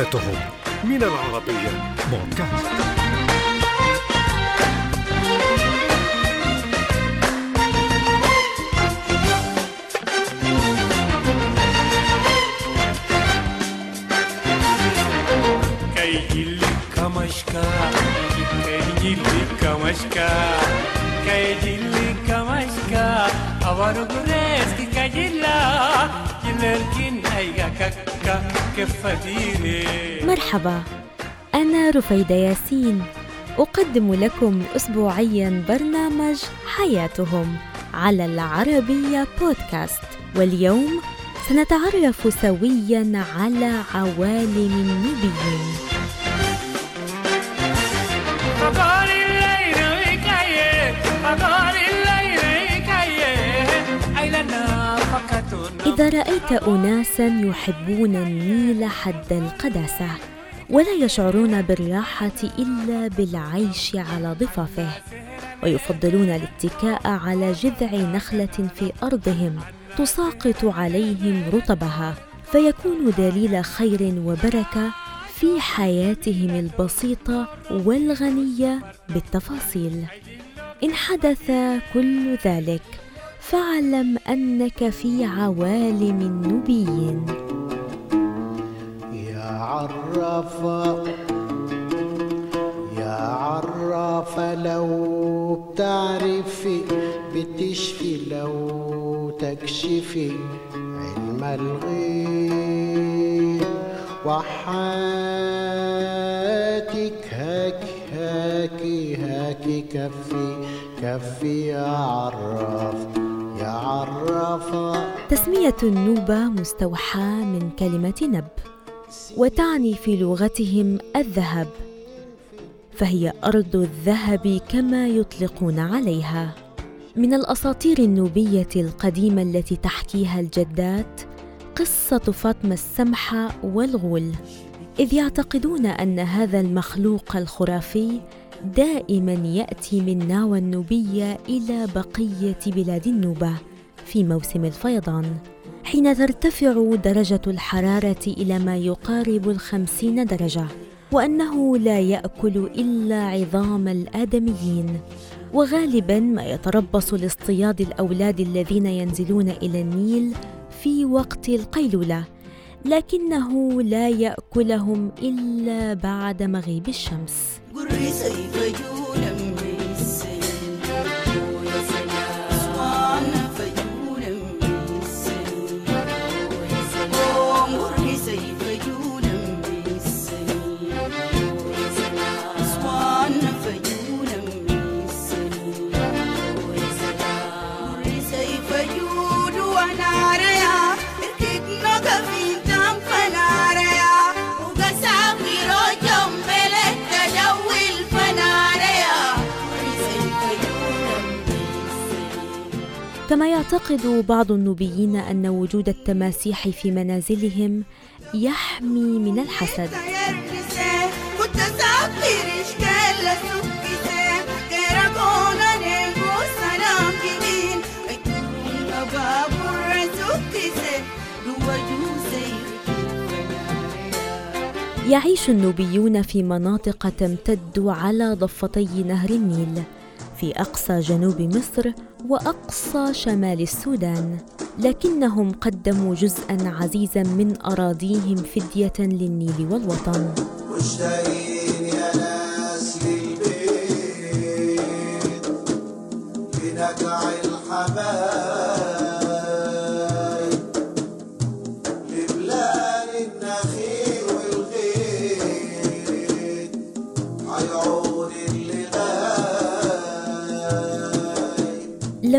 حياتهم من العربية بودكاست kamashka kaijili kamashka kaijili kamashka awarugureski مرحبا أنا رفيدة ياسين. أقدم لكم أسبوعيا برنامج حياتهم على العربية بودكاست. واليوم سنتعرف سويا على عوالم النوبيين إذا رأيت أناسا يحبون النيل حد القداسة ولا يشعرون بالراحة إلا بالعيش على ضفافه ويفضلون الاتكاء على جذع نخلة في أرضهم تساقط عليهم رطبها فيكون دليل خير وبركة في حياتهم البسيطة والغنية بالتفاصيل. إن حدث كل ذلك. فاعلم أنك في عوالم النبيين. يا عرافة يا عرافة لو بتعرفي بتشفي لو تكشفي علم الغيب. وحاتك هاكي هاكي هاكي كفي كفي يا عراف تسمية النوبة مستوحاة من كلمة نب وتعني في لغتهم الذهب فهي أرض الذهب كما يطلقون عليها. من الأساطير النوبية القديمة التي تحكيها الجدات قصة فاطمة السمحة والغول إذ يعتقدون أن هذا المخلوق الخرافي دائما يأتي من ناوى النوبيه إلى بقية بلاد النوبة في موسم الفيضان حين ترتفع درجة الحرارة إلى ما يقارب الخمسين درجة وأنه لا يأكل إلا عظام الآدميين. وغالبا ما يتربص لاصطياد الأولاد الذين ينزلون إلى النيل في وقت القيلولة لكنه لا يأكلهم إلا بعد مغيب الشمس. كما يعتقد بعض النوبيين أن وجود التماسيح في منازلهم يحمي من الحسد. يعيش النوبيون في مناطق تمتد على ضفتي نهر النيل في أقصى جنوب مصر وأقصى شمال السودان لكنهم قدموا جزءا عزيزا من أراضيهم فدية للنيل والوطن. مشتاقين يا ناس للبيت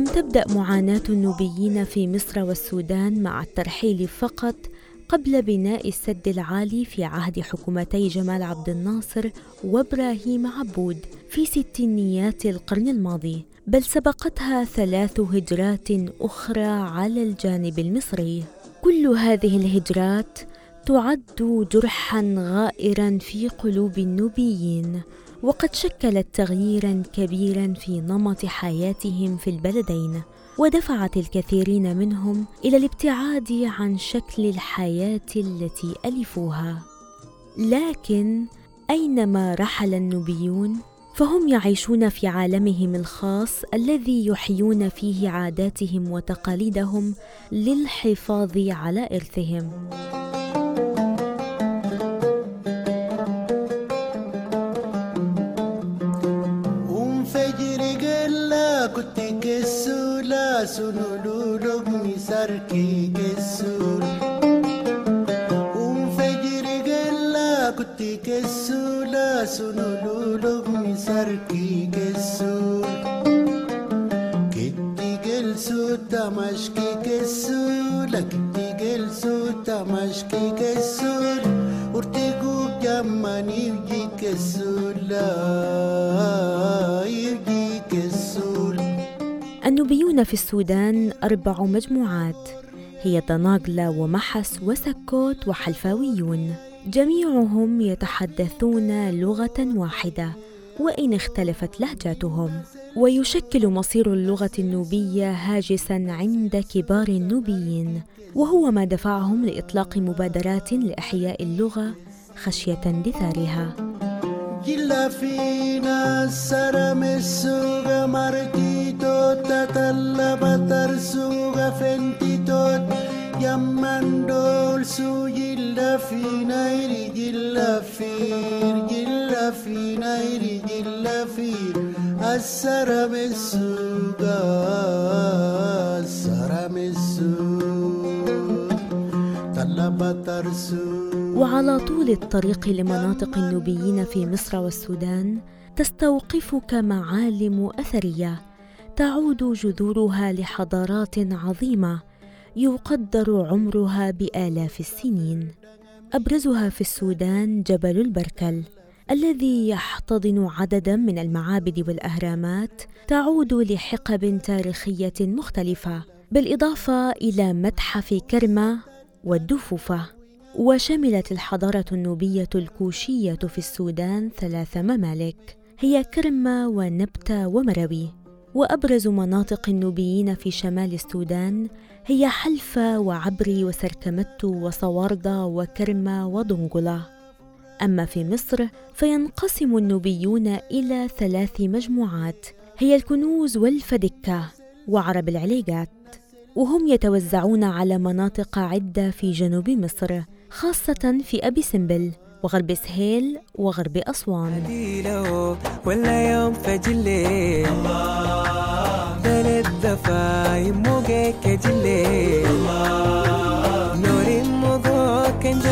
لم تبدأ معاناة النوبيين في مصر والسودان مع الترحيل فقط قبل بناء السد العالي في عهد حكومتي جمال عبد الناصر وإبراهيم عبود في ستينيات القرن الماضي بل سبقتها ثلاث هجرات أخرى على الجانب المصري. كل هذه الهجرات تعد جرحا غائرا في قلوب النوبيين. وقد شكلت تغييرا كبيرا في نمط حياتهم في البلدين ودفعت الكثيرين منهم إلى الابتعاد عن شكل الحياة التي ألفوها. لكن أينما رحل النوبيون فهم يعيشون في عالمهم الخاص الذي يحيون فيه عاداتهم وتقاليدهم للحفاظ على إرثهم. sunululog mi sarki kessul Un fajri galla kutti kessula sunululog mi sarki kessul Kitti gelsu tamashki kessula kitti gelsu tamashki kessul Urtigu jammani uji kessula النوبيون في السودان أربع مجموعات هي دناغلا ومحس وسكوت وحلفاويون. جميعهم يتحدثون لغة واحدة وإن اختلفت لهجاتهم. ويشكل مصير اللغة النوبية هاجسا عند كبار النوبيين وهو ما دفعهم لإطلاق مبادرات لإحياء اللغة خشية اندثارها جلا فينا يري جلا فير جلا فينا يري جلا فير السرم السوق السرم السوق طلب وعلى طول الطريق لمناطق النوبيين في مصر والسودان تستوقفك معالم أثرية. تعود جذورها لحضارات عظيمة يقدر عمرها بآلاف السنين. أبرزها في السودان جبل البركل الذي يحتضن عددا من المعابد والأهرامات تعود لحقب تاريخية مختلفة بالإضافة إلى متحف كرمه والدفوفة. وشملت الحضارة النوبية الكوشية في السودان ثلاث ممالك هي كرمة ونبتة ومروي. وأبرز مناطق النوبيين في شمال السودان هي حلفة وعبري وسركمتو وصواردة وكرمة ودنقلة. أما في مصر فينقسم النوبيون إلى ثلاث مجموعات هي الكنوز والفدكة وعرب العليقات. وهم يتوزعون على مناطق عدة في جنوب مصر خاصة في أبي سمبل وغرب سهيل وغرب أسوان. ولا يوم فجلي بلد دفاي موجك جلي نوري موجو كان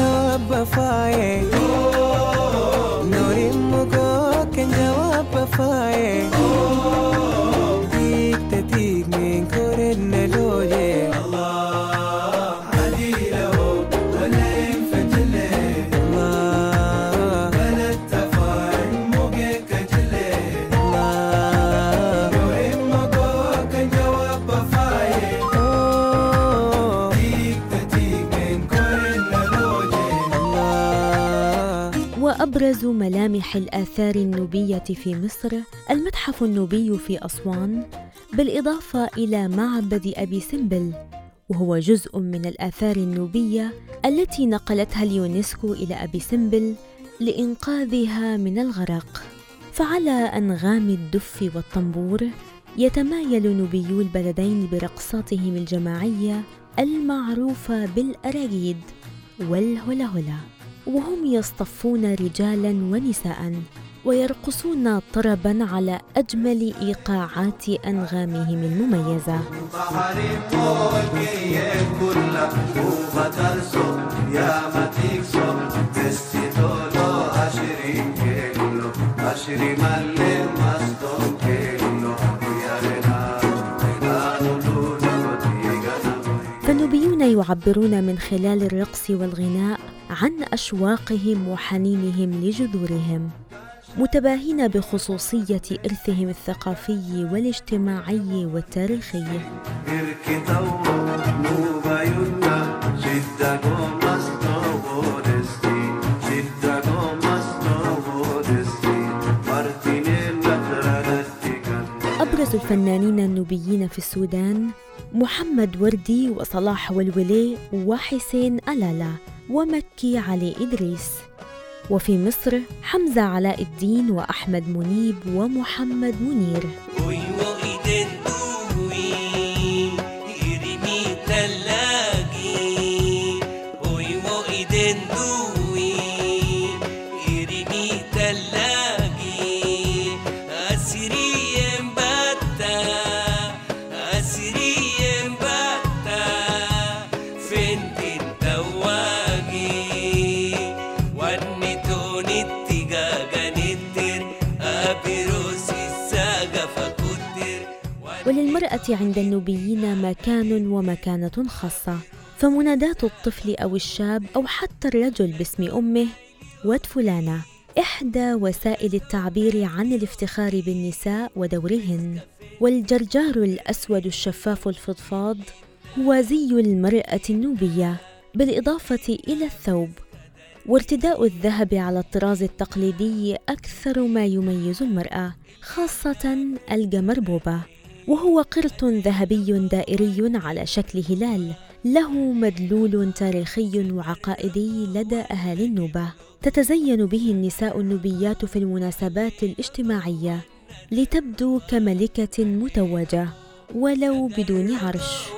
ملامح الآثار النوبية في مصر المتحف النوبي في أسوان بالإضافة إلى معبد أبي سمبل وهو جزء من الآثار النوبية التي نقلتها اليونسكو إلى أبي سمبل لإنقاذها من الغرق. فعلى أنغام الدف والطنبور يتمايل نوبيو البلدين برقصاتهم الجماعية المعروفة بالأراجيد والهلهلة وهم يصطفون رجالا ونساء ويرقصون طربا على أجمل إيقاعات أنغامهم المميزة. فالنوبيون يعبرون من خلال الرقص والغناء عن أشواقهم وحنينهم لجذورهم متباهين بخصوصية إرثهم الثقافي والاجتماعي والتاريخي. أبرز الفنانين النوبيين في السودان محمد وردي وصلاح والولي وحسين ألالا. ومكي علي إدريس. وفي مصر حمزة علاء الدين وأحمد منيب ومحمد منير. وللمرأة عند النوبيين مكان ومكانة خاصة فمنادات الطفل أو الشاب أو حتى الرجل باسم أمه ود فلانة إحدى وسائل التعبير عن الافتخار بالنساء ودورهن والجرجار الأسود الشفاف الفضفاض هو زي المرأة النوبية بالإضافة إلى الثوب وارتداء الذهب على الطراز التقليدي أكثر ما يميز المرأة خاصة الجمربوبة. وهو قرط ذهبي دائري على شكل هلال له مدلول تاريخي وعقائدي لدى أهالي النوبة. تتزين به النساء النوبيات في المناسبات الاجتماعية لتبدو كملكة متوجه ولو بدون عرش.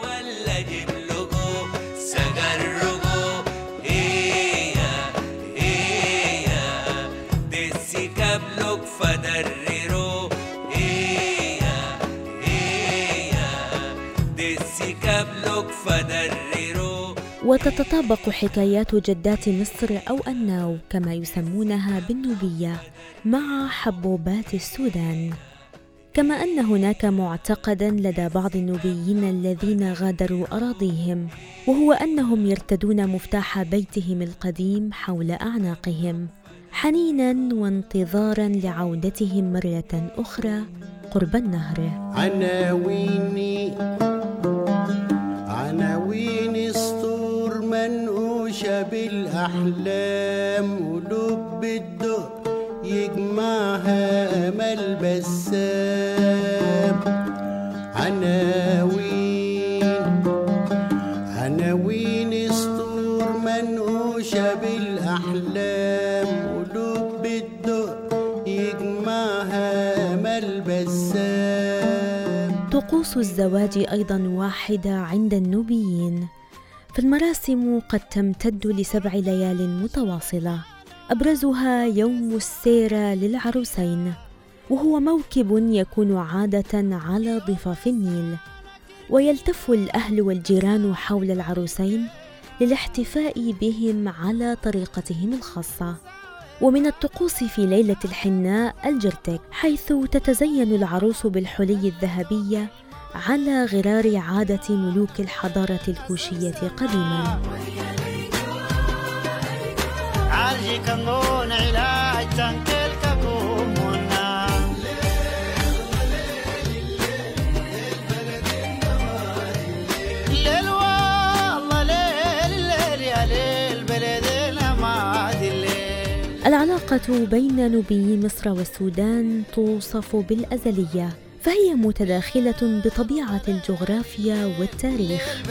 وتتطابق حكايات جدات مصر أو الناو كما يسمونها بالنوبية مع حبوبات السودان. كما أن هناك معتقدا لدى بعض النوبيين الذين غادروا أراضيهم وهو أنهم يرتدون مفتاح بيتهم القديم حول أعناقهم حنينا وانتظارا لعودتهم مرة أخرى قرب النهر. عناويني بالأحلام ولب الدق يجمعها أمل بسام. عناوين عناوين سطور منقوشة بالأحلام. ولب الدق يجمعها أمل بسام. طقوس الزواج أيضا واحدة عند النوبيين. فالمراسم قد تمتد لسبع ليال متواصلة. أبرزها يوم السيرة للعروسين وهو موكب يكون عادة على ضفاف النيل. ويلتف الأهل والجيران حول العروسين للاحتفاء بهم على طريقتهم الخاصة. ومن الطقوس في ليلة الحناء الجرتك حيث تتزين العروس بالحلي الذهبية على غرار عادة ملوك الحضارة الكوشية قديما. العلاقة بين نوبي مصر والسودان توصف بالأزلية. فهي متداخلة بطبيعة الجغرافيا والتاريخ.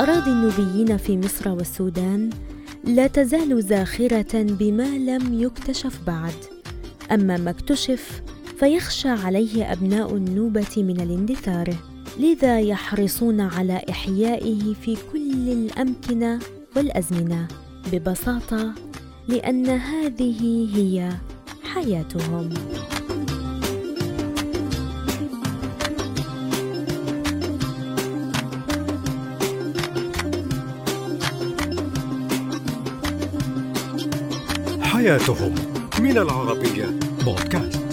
أراضي النوبيين في مصر والسودان لا تزال زاخرة بما لم يكتشف بعد. أما ما اكتشف فيخشى عليه أبناء النوبة من الاندثار. لذا يحرصون على إحيائه في كل الأمكنة والأزمنة ببساطة لأن هذه هي حياتهم. حياتهم من العربية. بودكاست.